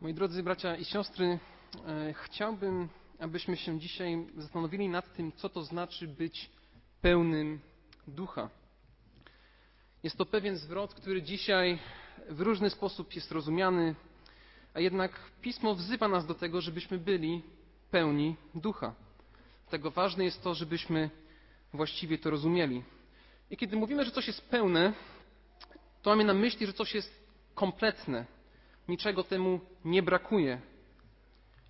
Moi drodzy bracia i siostry, e, chciałbym, abyśmy się dzisiaj zastanowili nad tym, co to znaczy być pełnym ducha. Jest to pewien zwrot, który dzisiaj w różny sposób jest rozumiany, a jednak pismo wzywa nas do tego, żebyśmy byli pełni ducha. Dlatego ważne jest to, żebyśmy właściwie to rozumieli. I kiedy mówimy, że coś jest pełne, to mamy na myśli, że coś jest kompletne niczego temu nie brakuje.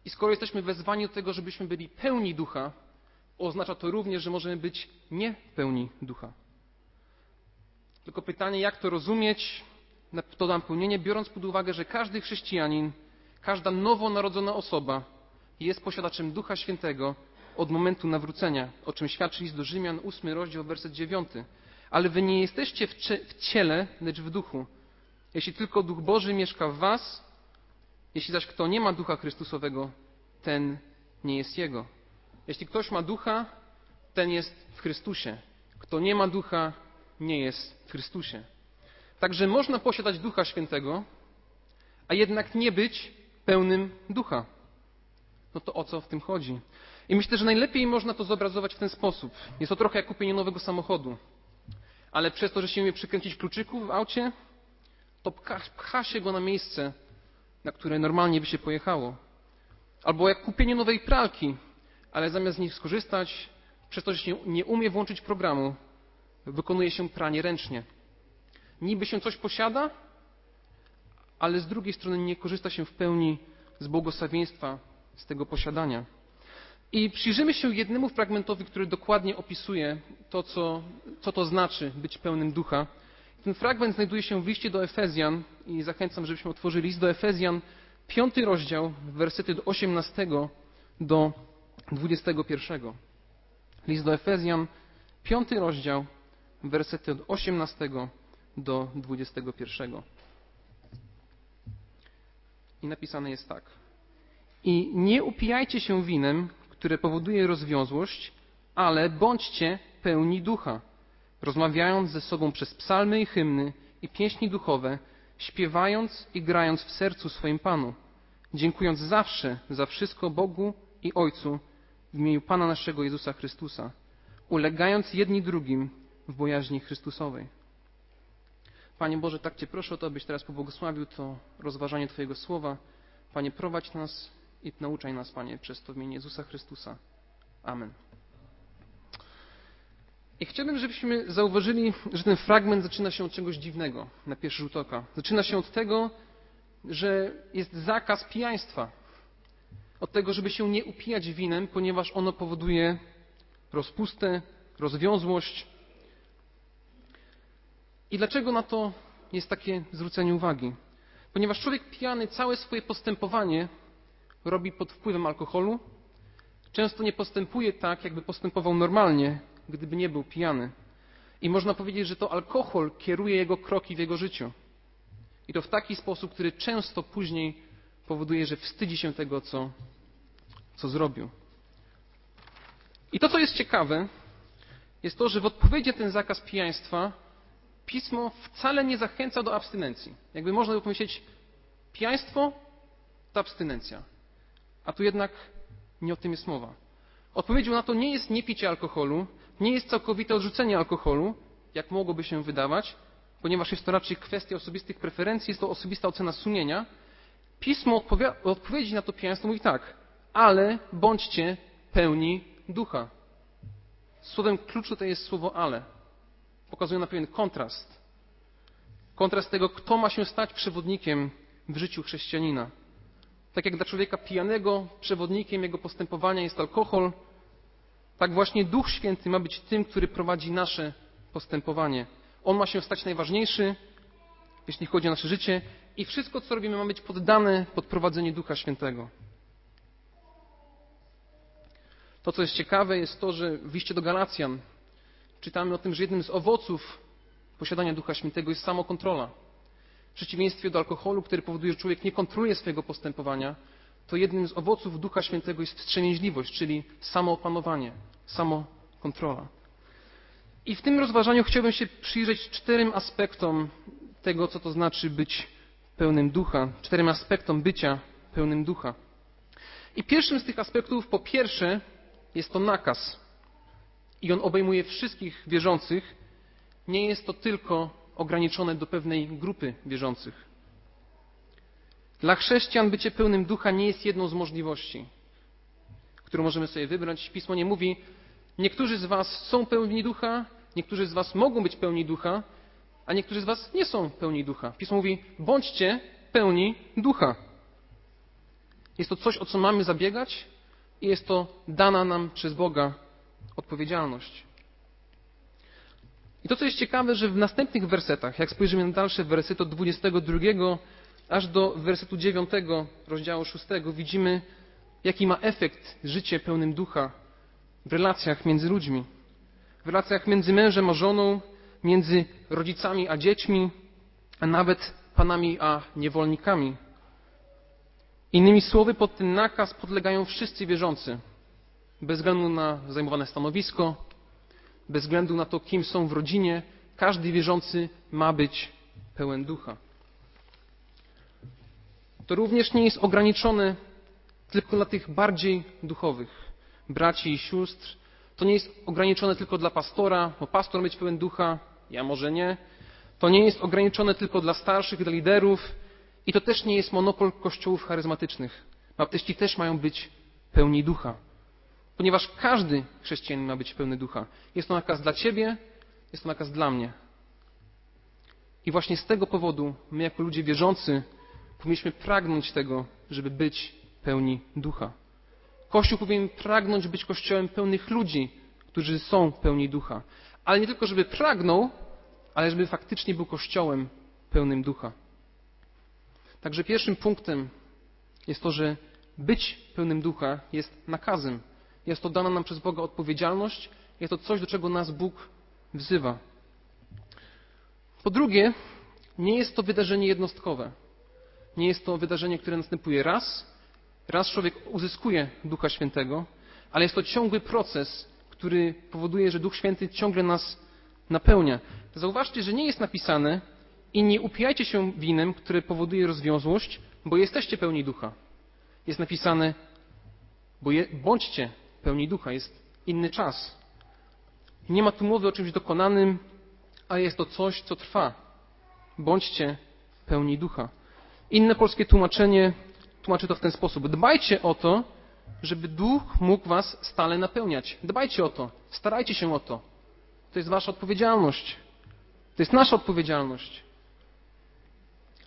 I skoro jesteśmy wezwani do tego, żebyśmy byli pełni ducha, oznacza to również, że możemy być nie pełni ducha. Tylko pytanie, jak to rozumieć, to napełnienie, biorąc pod uwagę, że każdy chrześcijanin, każda nowonarodzona osoba jest posiadaczem Ducha Świętego od momentu nawrócenia, o czym świadczy list do Rzymian, 8 rozdział, werset 9. Ale wy nie jesteście w ciele, lecz w duchu jeśli tylko Duch Boży mieszka w Was, jeśli zaś kto nie ma Ducha Chrystusowego, ten nie jest Jego. Jeśli ktoś ma Ducha, ten jest w Chrystusie. Kto nie ma Ducha, nie jest w Chrystusie. Także można posiadać Ducha Świętego, a jednak nie być pełnym Ducha. No to o co w tym chodzi? I myślę, że najlepiej można to zobrazować w ten sposób. Jest to trochę jak kupienie nowego samochodu. Ale przez to, że się umie przykręcić kluczyków w aucie, to pcha, pcha się go na miejsce, na które normalnie by się pojechało. Albo jak kupienie nowej pralki, ale zamiast z nich skorzystać, przez to, że się nie umie włączyć programu, wykonuje się pranie ręcznie. Niby się coś posiada, ale z drugiej strony nie korzysta się w pełni z błogosławieństwa z tego posiadania. I przyjrzymy się jednemu fragmentowi, który dokładnie opisuje to, co, co to znaczy być pełnym ducha. Ten fragment znajduje się w liście do Efezjan i zachęcam, żebyśmy otworzyli list do Efezjan, piąty rozdział, wersety od 18 do 21. List do Efezjan, piąty rozdział, wersety od 18 do 21. I napisane jest tak. I nie upijajcie się winem, które powoduje rozwiązłość, ale bądźcie pełni ducha rozmawiając ze sobą przez psalmy i hymny i pieśni duchowe, śpiewając i grając w sercu swoim Panu, dziękując zawsze za wszystko Bogu i Ojcu w imieniu Pana naszego Jezusa Chrystusa, ulegając jedni drugim w bojaźni Chrystusowej. Panie Boże, tak Cię proszę o to, abyś teraz pobłogosławił to rozważanie Twojego słowa. Panie, prowadź nas i nauczaj nas, Panie, przez to w imieniu Jezusa Chrystusa. Amen. I chciałbym, żebyśmy zauważyli, że ten fragment zaczyna się od czegoś dziwnego na pierwszy rzut oka. Zaczyna się od tego, że jest zakaz pijaństwa. Od tego, żeby się nie upijać winem, ponieważ ono powoduje rozpustę, rozwiązłość. I dlaczego na to jest takie zwrócenie uwagi? Ponieważ człowiek pijany całe swoje postępowanie robi pod wpływem alkoholu, często nie postępuje tak, jakby postępował normalnie, gdyby nie był pijany. I można powiedzieć, że to alkohol kieruje jego kroki w jego życiu. I to w taki sposób, który często później powoduje, że wstydzi się tego, co, co zrobił. I to, co jest ciekawe, jest to, że w odpowiedzi na ten zakaz pijaństwa pismo wcale nie zachęca do abstynencji. Jakby można by pomyśleć, pijaństwo to abstynencja. A tu jednak nie o tym jest mowa. Odpowiedzią na to nie jest nie picie alkoholu, nie jest całkowite odrzucenie alkoholu, jak mogłoby się wydawać, ponieważ jest to raczej kwestia osobistych preferencji, jest to osobista ocena sumienia. Pismo odpowiedzi na to pijaństwo mówi tak, ale bądźcie pełni ducha. Słowem kluczu to jest słowo ale. Pokazuje na pewien kontrast. Kontrast tego, kto ma się stać przewodnikiem w życiu chrześcijanina. Tak jak dla człowieka pijanego przewodnikiem jego postępowania jest alkohol, tak właśnie Duch Święty ma być tym, który prowadzi nasze postępowanie. On ma się stać najważniejszy, jeśli chodzi o nasze życie, i wszystko, co robimy, ma być poddane pod prowadzenie Ducha Świętego. To, co jest ciekawe, jest to, że w liście do Galacjan czytamy o tym, że jednym z owoców posiadania Ducha Świętego jest samokontrola. W przeciwieństwie do alkoholu, który powoduje, że człowiek nie kontroluje swojego postępowania, to jednym z owoców Ducha Świętego jest wstrzemięźliwość, czyli samoopanowanie, samokontrola. I w tym rozważaniu chciałbym się przyjrzeć czterem aspektom tego, co to znaczy być pełnym ducha, czterem aspektom bycia pełnym ducha. I pierwszym z tych aspektów, po pierwsze, jest to nakaz. I on obejmuje wszystkich wierzących. Nie jest to tylko ograniczone do pewnej grupy wierzących. Dla chrześcijan bycie pełnym ducha nie jest jedną z możliwości, którą możemy sobie wybrać. Pismo nie mówi, niektórzy z Was są pełni ducha, niektórzy z Was mogą być pełni ducha, a niektórzy z Was nie są pełni ducha. Pismo mówi, bądźcie pełni ducha. Jest to coś, o co mamy zabiegać i jest to dana nam przez Boga odpowiedzialność. I to, co jest ciekawe, że w następnych wersetach, jak spojrzymy na dalsze wersety od 22 aż do wersetu 9 rozdziału 6, widzimy, jaki ma efekt życie pełnym ducha w relacjach między ludźmi, w relacjach między mężem a żoną, między rodzicami a dziećmi, a nawet panami a niewolnikami. Innymi słowy, pod ten nakaz podlegają wszyscy wierzący, bez względu na zajmowane stanowisko, bez względu na to, kim są w rodzinie, każdy wierzący ma być pełen ducha. To również nie jest ograniczone tylko dla tych bardziej duchowych braci i sióstr. To nie jest ograniczone tylko dla pastora, bo pastor być pełen ducha, ja może nie. To nie jest ograniczone tylko dla starszych, dla liderów i to też nie jest monopol kościołów charyzmatycznych. Baptyści też mają być pełni ducha. Ponieważ każdy chrześcijanin ma być pełny ducha. Jest to nakaz dla ciebie, jest to nakaz dla mnie. I właśnie z tego powodu my, jako ludzie wierzący, powinniśmy pragnąć tego, żeby być pełni ducha. Kościół powinien pragnąć być kościołem pełnych ludzi, którzy są pełni ducha. Ale nie tylko, żeby pragnął, ale żeby faktycznie był kościołem pełnym ducha. Także pierwszym punktem jest to, że być pełnym ducha jest nakazem. Jest to dana nam przez Boga odpowiedzialność, jest to coś, do czego nas Bóg wzywa. Po drugie, nie jest to wydarzenie jednostkowe. Nie jest to wydarzenie, które następuje raz, raz człowiek uzyskuje Ducha Świętego, ale jest to ciągły proces, który powoduje, że Duch Święty ciągle nas napełnia. Zauważcie, że nie jest napisane i nie upijajcie się winem, które powoduje rozwiązłość, bo jesteście pełni ducha. Jest napisane, bo je, bądźcie pełni ducha, jest inny czas. Nie ma tu mowy o czymś dokonanym, a jest to coś, co trwa. Bądźcie pełni ducha. Inne polskie tłumaczenie tłumaczy to w ten sposób. Dbajcie o to, żeby duch mógł was stale napełniać. Dbajcie o to, starajcie się o to. To jest wasza odpowiedzialność. To jest nasza odpowiedzialność.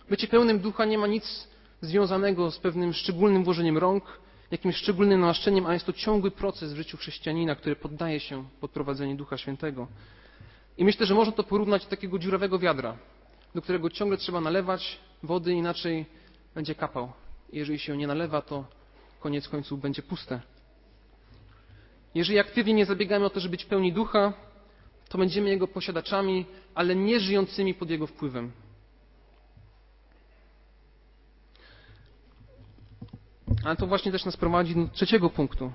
Bycie pełnym ducha nie ma nic związanego z pewnym szczególnym włożeniem rąk, jakimś szczególnym namaszczeniem, a jest to ciągły proces w życiu chrześcijanina, który poddaje się pod prowadzenie Ducha Świętego. I myślę, że można to porównać do takiego dziurawego wiadra, do którego ciągle trzeba nalewać wody, inaczej będzie kapał. Jeżeli się nie nalewa, to koniec końców będzie puste. Jeżeli aktywnie nie zabiegamy o to, żeby być pełni ducha, to będziemy jego posiadaczami, ale nie żyjącymi pod jego wpływem. Ale to właśnie też nas prowadzi do trzeciego punktu,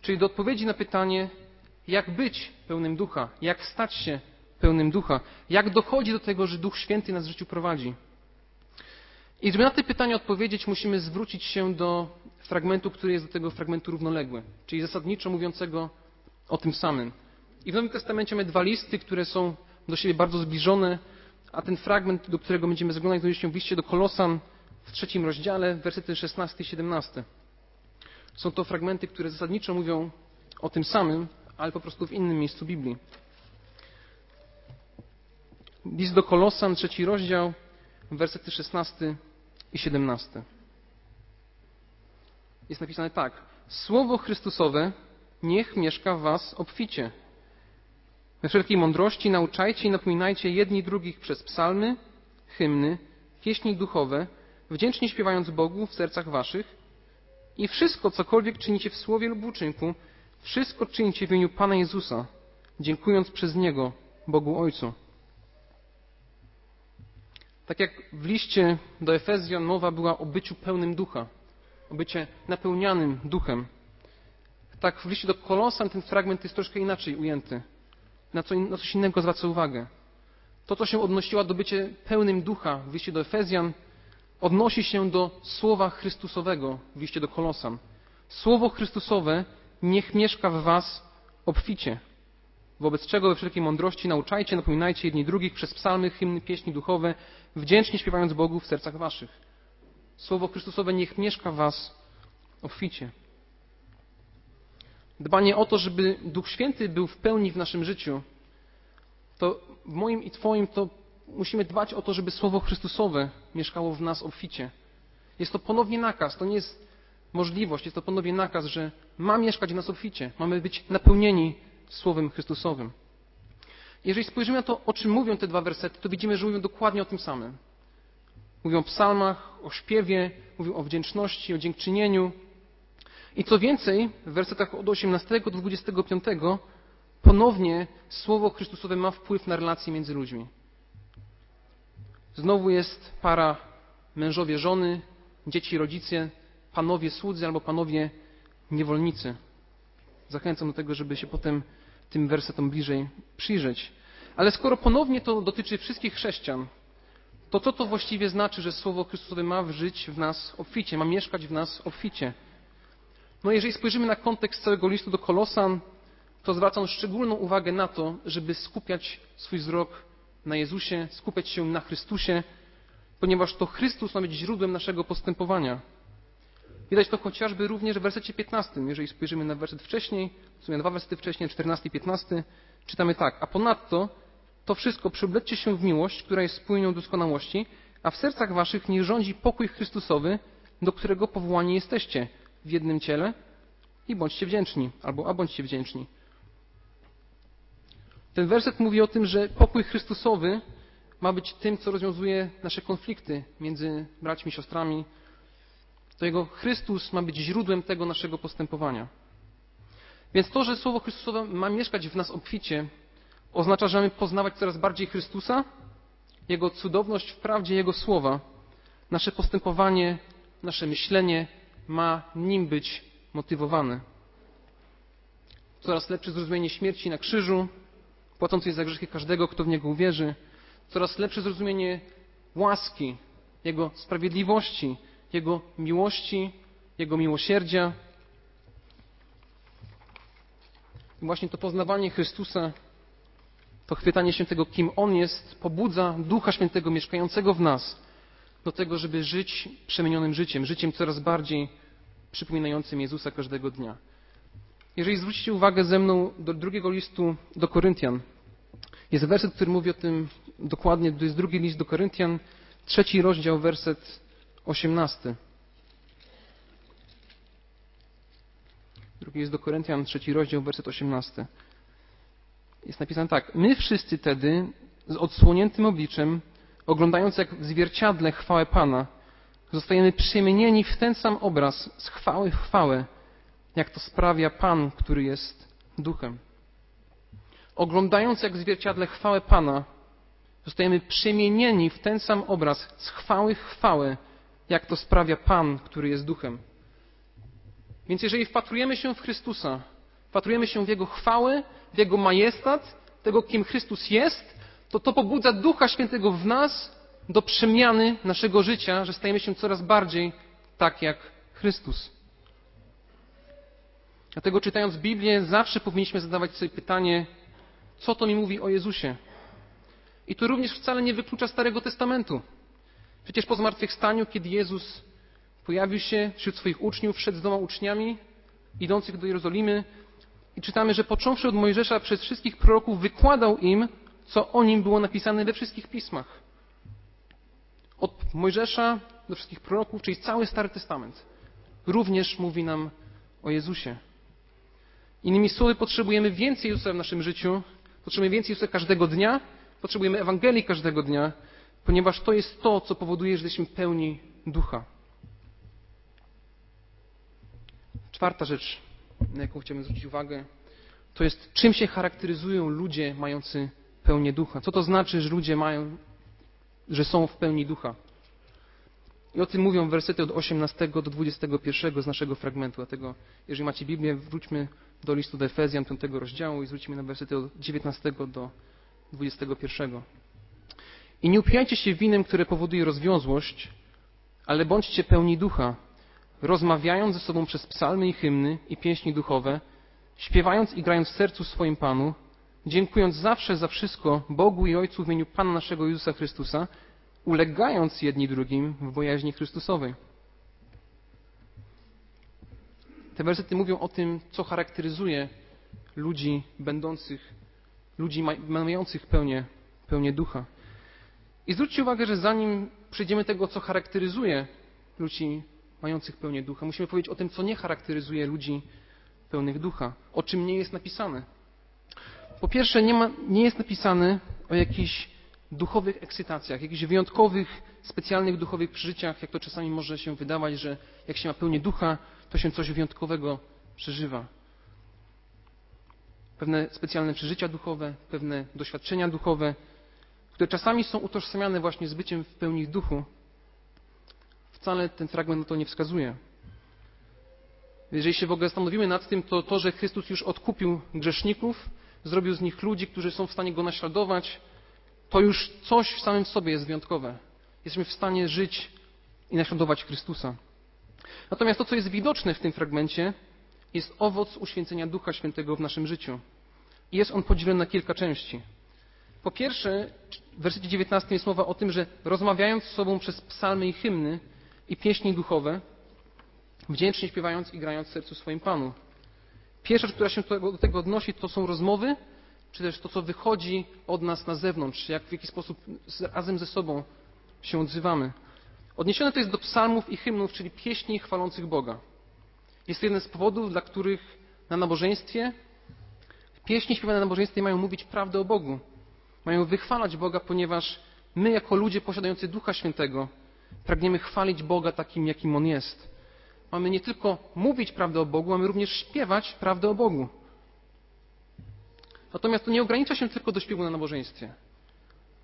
czyli do odpowiedzi na pytanie, jak być pełnym ducha, jak stać się pełnym ducha, jak dochodzi do tego, że Duch Święty nas w życiu prowadzi. I żeby na te pytania odpowiedzieć, musimy zwrócić się do fragmentu, który jest do tego fragmentu równoległy, czyli zasadniczo mówiącego o tym samym. I w Nowym Testamencie mamy dwa listy, które są do siebie bardzo zbliżone, a ten fragment, do którego będziemy zaglądać, znajduje się w liście do Kolosan w trzecim rozdziale, wersety 16 i 17. Są to fragmenty, które zasadniczo mówią o tym samym, ale po prostu w innym miejscu Biblii. List do Kolosan, trzeci rozdział, wersety 16 i 17. Jest napisane tak. Słowo Chrystusowe niech mieszka w was obficie. We wszelkiej mądrości nauczajcie i napominajcie jedni drugich przez psalmy, hymny, pieśni duchowe, wdzięcznie śpiewając Bogu w sercach waszych i wszystko, cokolwiek czynicie w słowie lub uczynku, wszystko czynicie w imieniu Pana Jezusa, dziękując przez Niego Bogu Ojcu. Tak jak w liście do Efezjan mowa była o byciu pełnym ducha, o bycie napełnianym duchem, tak w liście do Kolosan ten fragment jest troszkę inaczej ujęty. Na, co, na coś innego zwraca uwagę. To, co się odnosiło do bycia pełnym ducha w liście do Efezjan, odnosi się do słowa Chrystusowego w liście do Kolosan. Słowo Chrystusowe niech mieszka w was obficie. Wobec czego we wszelkiej mądrości nauczajcie, napominajcie jedni drugich przez psalmy, hymny, pieśni duchowe, wdzięcznie śpiewając Bogu w sercach waszych. Słowo Chrystusowe niech mieszka w was obficie. Dbanie o to, żeby Duch Święty był w pełni w naszym życiu, to w moim i Twoim to musimy dbać o to, żeby Słowo Chrystusowe mieszkało w nas obficie. Jest to ponownie nakaz, to nie jest możliwość, jest to ponownie nakaz, że ma mieszkać w nas obficie. Mamy być napełnieni Słowem Chrystusowym. Jeżeli spojrzymy na to, o czym mówią te dwa wersety, to widzimy, że mówią dokładnie o tym samym. Mówią o psalmach, o śpiewie, mówią o wdzięczności, o dziękczynieniu. I co więcej, w wersetach od 18 do 25 ponownie Słowo Chrystusowe ma wpływ na relacje między ludźmi. Znowu jest para mężowie, żony, dzieci, rodzice, panowie słudzy albo panowie niewolnicy. Zachęcam do tego, żeby się potem tym wersetom bliżej przyjrzeć. Ale skoro ponownie to dotyczy wszystkich chrześcijan, to co to właściwie znaczy, że Słowo Chrystusowe ma żyć w nas obficie, ma mieszkać w nas obficie? No jeżeli spojrzymy na kontekst całego listu do Kolosan, to zwracam szczególną uwagę na to, żeby skupiać swój wzrok na Jezusie, skupiać się na Chrystusie, ponieważ to Chrystus ma być źródłem naszego postępowania. Widać to chociażby również w wersecie 15. Jeżeli spojrzymy na werset wcześniej, w sumie dwa wersety wcześniej, 14 i 15, czytamy tak. A ponadto to wszystko przyobleczcie się w miłość, która jest spójnią doskonałości, a w sercach waszych niech rządzi pokój Chrystusowy, do którego powołani jesteście w jednym ciele i bądźcie wdzięczni, albo a bądźcie wdzięczni. Ten werset mówi o tym, że pokój Chrystusowy ma być tym, co rozwiązuje nasze konflikty między braćmi siostrami. To Jego Chrystus ma być źródłem tego naszego postępowania. Więc to, że Słowo Chrystusowe ma mieszkać w nas obficie, oznacza, że mamy poznawać coraz bardziej Chrystusa, Jego cudowność w prawdzie Jego słowa. Nasze postępowanie, nasze myślenie ma nim być motywowane. Coraz lepsze zrozumienie śmierci na krzyżu, płacącej za grzechy każdego, kto w Niego uwierzy. Coraz lepsze zrozumienie łaski, Jego sprawiedliwości, Jego miłości, Jego miłosierdzia. I właśnie to poznawanie Chrystusa, to chwytanie się tego, kim On jest, pobudza Ducha Świętego mieszkającego w nas do tego, żeby żyć przemienionym życiem, życiem coraz bardziej przypominającym Jezusa każdego dnia. Jeżeli zwrócicie uwagę ze mną do drugiego listu do Koryntian, jest werset, który mówi o tym dokładnie, to jest drugi list do Koryntian, trzeci rozdział, werset osiemnasty. Drugi jest do Koryntian, trzeci rozdział, werset osiemnasty. Jest napisane tak. My wszyscy tedy z odsłoniętym obliczem, oglądając jak w zwierciadle chwałę Pana, zostajemy przemienieni w ten sam obraz z chwały w chwałę, jak to sprawia Pan, który jest duchem. Oglądając jak w zwierciadle chwałę Pana, zostajemy przemienieni w ten sam obraz z chwały w chwałę, jak to sprawia Pan, który jest duchem. Więc jeżeli wpatrujemy się w Chrystusa, wpatrujemy się w Jego chwałę, w Jego majestat, tego, kim Chrystus jest, to to pobudza Ducha Świętego w nas do przemiany naszego życia, że stajemy się coraz bardziej tak jak Chrystus. Dlatego czytając Biblię, zawsze powinniśmy zadawać sobie pytanie, co to mi mówi o Jezusie. I to również wcale nie wyklucza Starego Testamentu. Przecież po zmartwychwstaniu, kiedy Jezus pojawił się wśród swoich uczniów, wszedł z dwoma uczniami idących do Jerozolimy i czytamy, że począwszy od Mojżesza przez wszystkich proroków wykładał im, co o nim było napisane we wszystkich pismach. Od Mojżesza do wszystkich proroków, czyli cały Stary Testament, również mówi nam o Jezusie. Innymi słowy, potrzebujemy więcej Jezusa w naszym życiu, potrzebujemy więcej Jezusa każdego dnia, potrzebujemy Ewangelii każdego dnia, ponieważ to jest to, co powoduje, że jesteśmy pełni ducha. Czwarta rzecz, na jaką chciałbym zwrócić uwagę, to jest czym się charakteryzują ludzie mający pełnię ducha. Co to znaczy, że ludzie mają, że są w pełni ducha? I o tym mówią wersety od 18 do 21 z naszego fragmentu. Dlatego, jeżeli macie Biblię, wróćmy do listu do Efezjan 5 rozdziału i zwróćmy na wersety od 19 do 21. I nie upijajcie się winem, które powoduje rozwiązłość, ale bądźcie pełni ducha, rozmawiając ze sobą przez psalmy i hymny i pieśni duchowe, śpiewając i grając w sercu swoim Panu, dziękując zawsze za wszystko Bogu i Ojcu w imieniu Pana naszego Jezusa Chrystusa, ulegając jedni drugim w bojaźni Chrystusowej. Te wersety mówią o tym, co charakteryzuje ludzi będących, ludzi mających pełnię, pełnię ducha. I zwróćcie uwagę, że zanim przejdziemy tego, co charakteryzuje ludzi mających pełnię ducha, musimy powiedzieć o tym, co nie charakteryzuje ludzi pełnych ducha, o czym nie jest napisane. Po pierwsze, nie, ma, nie jest napisane o jakichś duchowych ekscytacjach, jakichś wyjątkowych, specjalnych duchowych przeżyciach, jak to czasami może się wydawać, że jak się ma pełnię ducha, to się coś wyjątkowego przeżywa. Pewne specjalne przeżycia duchowe, pewne doświadczenia duchowe, które czasami są utożsamiane właśnie z byciem w pełni duchu, wcale ten fragment na to nie wskazuje. Jeżeli się w ogóle zastanowimy nad tym, to to, że Chrystus już odkupił grzeszników, zrobił z nich ludzi, którzy są w stanie Go naśladować, to już coś w samym sobie jest wyjątkowe. Jesteśmy w stanie żyć i naśladować Chrystusa. Natomiast to, co jest widoczne w tym fragmencie, jest owoc uświęcenia Ducha Świętego w naszym życiu. I jest on podzielony na kilka części. Po pierwsze, w wersecie 19 jest mowa o tym, że rozmawiając z sobą przez psalmy i hymny i pieśni duchowe, wdzięcznie śpiewając i grając w sercu swoim Panu. Pierwsza rzecz, która się do tego odnosi, to są rozmowy, czy też to, co wychodzi od nas na zewnątrz, jak w jaki sposób razem ze sobą się odzywamy. Odniesione to jest do psalmów i hymnów, czyli pieśni chwalących Boga. Jest to jeden z powodów, dla których na nabożeństwie, pieśni śpiewane na nabożeństwie mają mówić prawdę o Bogu. Mają wychwalać Boga, ponieważ my, jako ludzie posiadający Ducha Świętego, pragniemy chwalić Boga takim, jakim On jest. Mamy nie tylko mówić prawdę o Bogu, mamy również śpiewać prawdę o Bogu. Natomiast to nie ogranicza się tylko do śpiewu na nabożeństwie,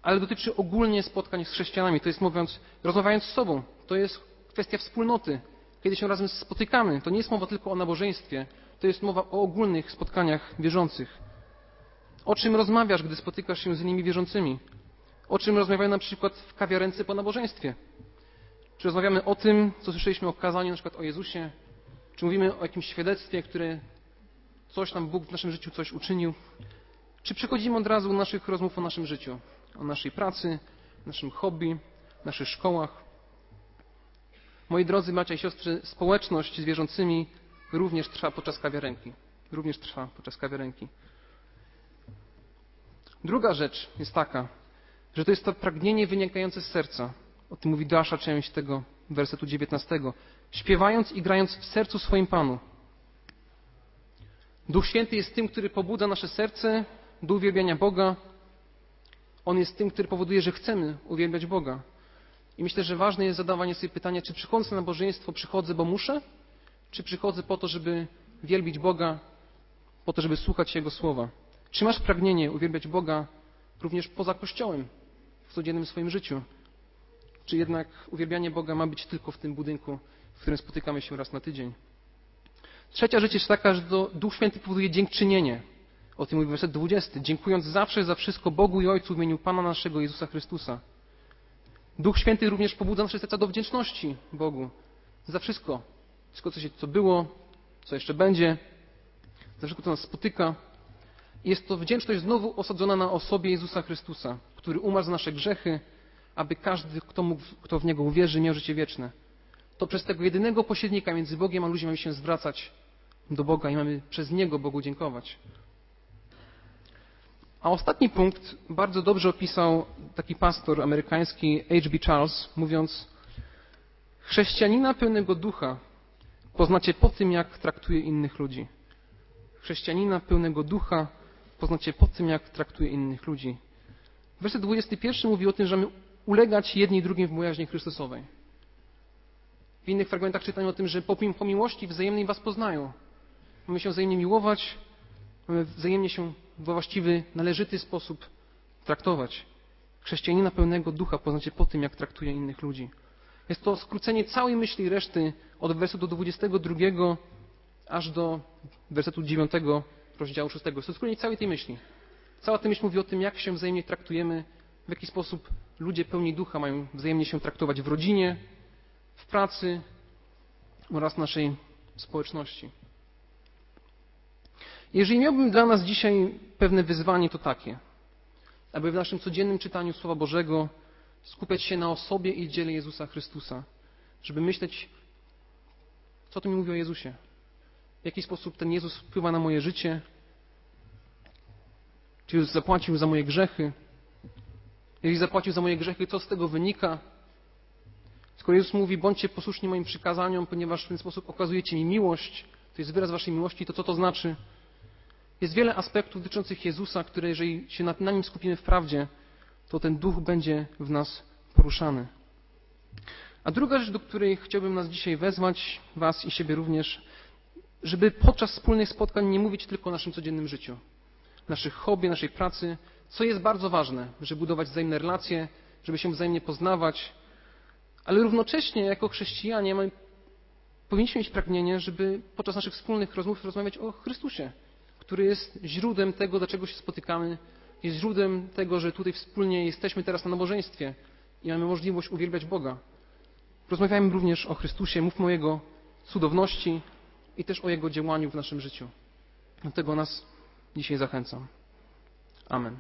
ale dotyczy ogólnie spotkań z chrześcijanami. To jest mówiąc, rozmawiając z sobą. To jest kwestia wspólnoty. Kiedy się razem spotykamy, to nie jest mowa tylko o nabożeństwie, to jest mowa o ogólnych spotkaniach wierzących. O czym rozmawiasz, gdy spotykasz się z innymi wierzącymi? O czym rozmawiają na przykład w kawiarence po nabożeństwie? Czy rozmawiamy o tym, co słyszeliśmy o kazaniu, na przykład o Jezusie? Czy mówimy o jakimś świadectwie, które coś nam Bóg w naszym życiu coś uczynił? Czy przechodzimy od razu do naszych rozmów o naszym życiu, o naszej pracy, naszym hobby, naszych szkołach? Moi drodzy bracia i siostry, społeczność z wierzącymi również trwa podczas kawiarenki. Również trwa podczas kawiarenki. Druga rzecz jest taka, że to jest to pragnienie wynikające z serca. O tym mówi dalsza część tego wersetu 19. Śpiewając i grając w sercu swoim Panu. Duch Święty jest tym, który pobudza nasze serce do uwielbiania Boga. On jest tym, który powoduje, że chcemy uwielbiać Boga. I myślę, że ważne jest zadawanie sobie pytania, czy przychodząc na nabożeństwo przychodzę, bo muszę, czy przychodzę po to, żeby wielbić Boga, po to, żeby słuchać Jego słowa. Czy masz pragnienie uwielbiać Boga również poza Kościołem, w codziennym swoim życiu? Czy jednak uwielbianie Boga ma być tylko w tym budynku, w którym spotykamy się raz na tydzień? Trzecia rzecz jest taka, że Duch Święty powoduje dziękczynienie. O tym mówi werset 20. Dziękując zawsze za wszystko Bogu i Ojcu w imieniu Pana naszego Jezusa Chrystusa. Duch Święty również pobudza nasze serca do wdzięczności Bogu za wszystko. Wszystko, co, się, co było, co jeszcze będzie, za wszystko, co nas spotyka. Jest to wdzięczność znowu osadzona na osobie Jezusa Chrystusa, który umarł za nasze grzechy, aby każdy, kto, mógł, kto w Niego uwierzy, miał życie wieczne. To przez tego jedynego pośrednika między Bogiem a ludźmi mamy się zwracać do Boga i mamy przez Niego Bogu dziękować. A ostatni punkt bardzo dobrze opisał taki pastor amerykański H.B. Charles, mówiąc: Chrześcijanina pełnego ducha poznacie po tym, jak traktuje innych ludzi. Chrześcijanina pełnego ducha poznacie po tym, jak traktuje innych ludzi. Werset 21 mówi o tym, że mamy ulegać jedni drugim w bojaźni Chrystusowej. W innych fragmentach czytamy o tym, że po miłości wzajemnej was poznają. Mamy się wzajemnie miłować, mamy wzajemnie się w właściwy, należyty sposób traktować. Chrześcijanina pełnego ducha poznacie po tym, jak traktuje innych ludzi. Jest to skrócenie całej myśli reszty od wersetu do 22 aż do wersetu 9 rozdziału 6. Jest to skrócenie całej tej myśli. Cała ta myśl mówi o tym, jak się wzajemnie traktujemy, w jaki sposób ludzie pełni ducha mają wzajemnie się traktować w rodzinie, w pracy oraz naszej społeczności. Jeżeli miałbym dla nas dzisiaj pewne wyzwanie, to takie, aby w naszym codziennym czytaniu Słowa Bożego skupiać się na osobie i dziele Jezusa Chrystusa, żeby myśleć, co to mi mówi o Jezusie, w jaki sposób ten Jezus wpływa na moje życie, czy Jezus zapłacił za moje grzechy, jeżeli zapłacił za moje grzechy, co z tego wynika, Skoro Jezus mówi, bądźcie posłuszni moim przykazaniom, ponieważ w ten sposób okazujecie mi miłość, to jest wyraz waszej miłości, to co to znaczy? Jest wiele aspektów dotyczących Jezusa, które jeżeli się na, nim skupimy w prawdzie, to ten duch będzie w nas poruszany. A druga rzecz, do której chciałbym nas dzisiaj wezwać, was i siebie również, żeby podczas wspólnych spotkań nie mówić tylko o naszym codziennym życiu, naszych hobby, naszej pracy, co jest bardzo ważne, żeby budować wzajemne relacje, żeby się wzajemnie poznawać, ale równocześnie jako chrześcijanie my powinniśmy mieć pragnienie, żeby podczas naszych wspólnych rozmów rozmawiać o Chrystusie, który jest źródłem tego, dlaczego się spotykamy, jest źródłem tego, że tutaj wspólnie jesteśmy teraz na nabożeństwie i mamy możliwość uwielbiać Boga. Rozmawiajmy również o Chrystusie, mówmy o Jego cudowności i też o Jego działaniu w naszym życiu. Do tego nas dzisiaj zachęcam. Amen.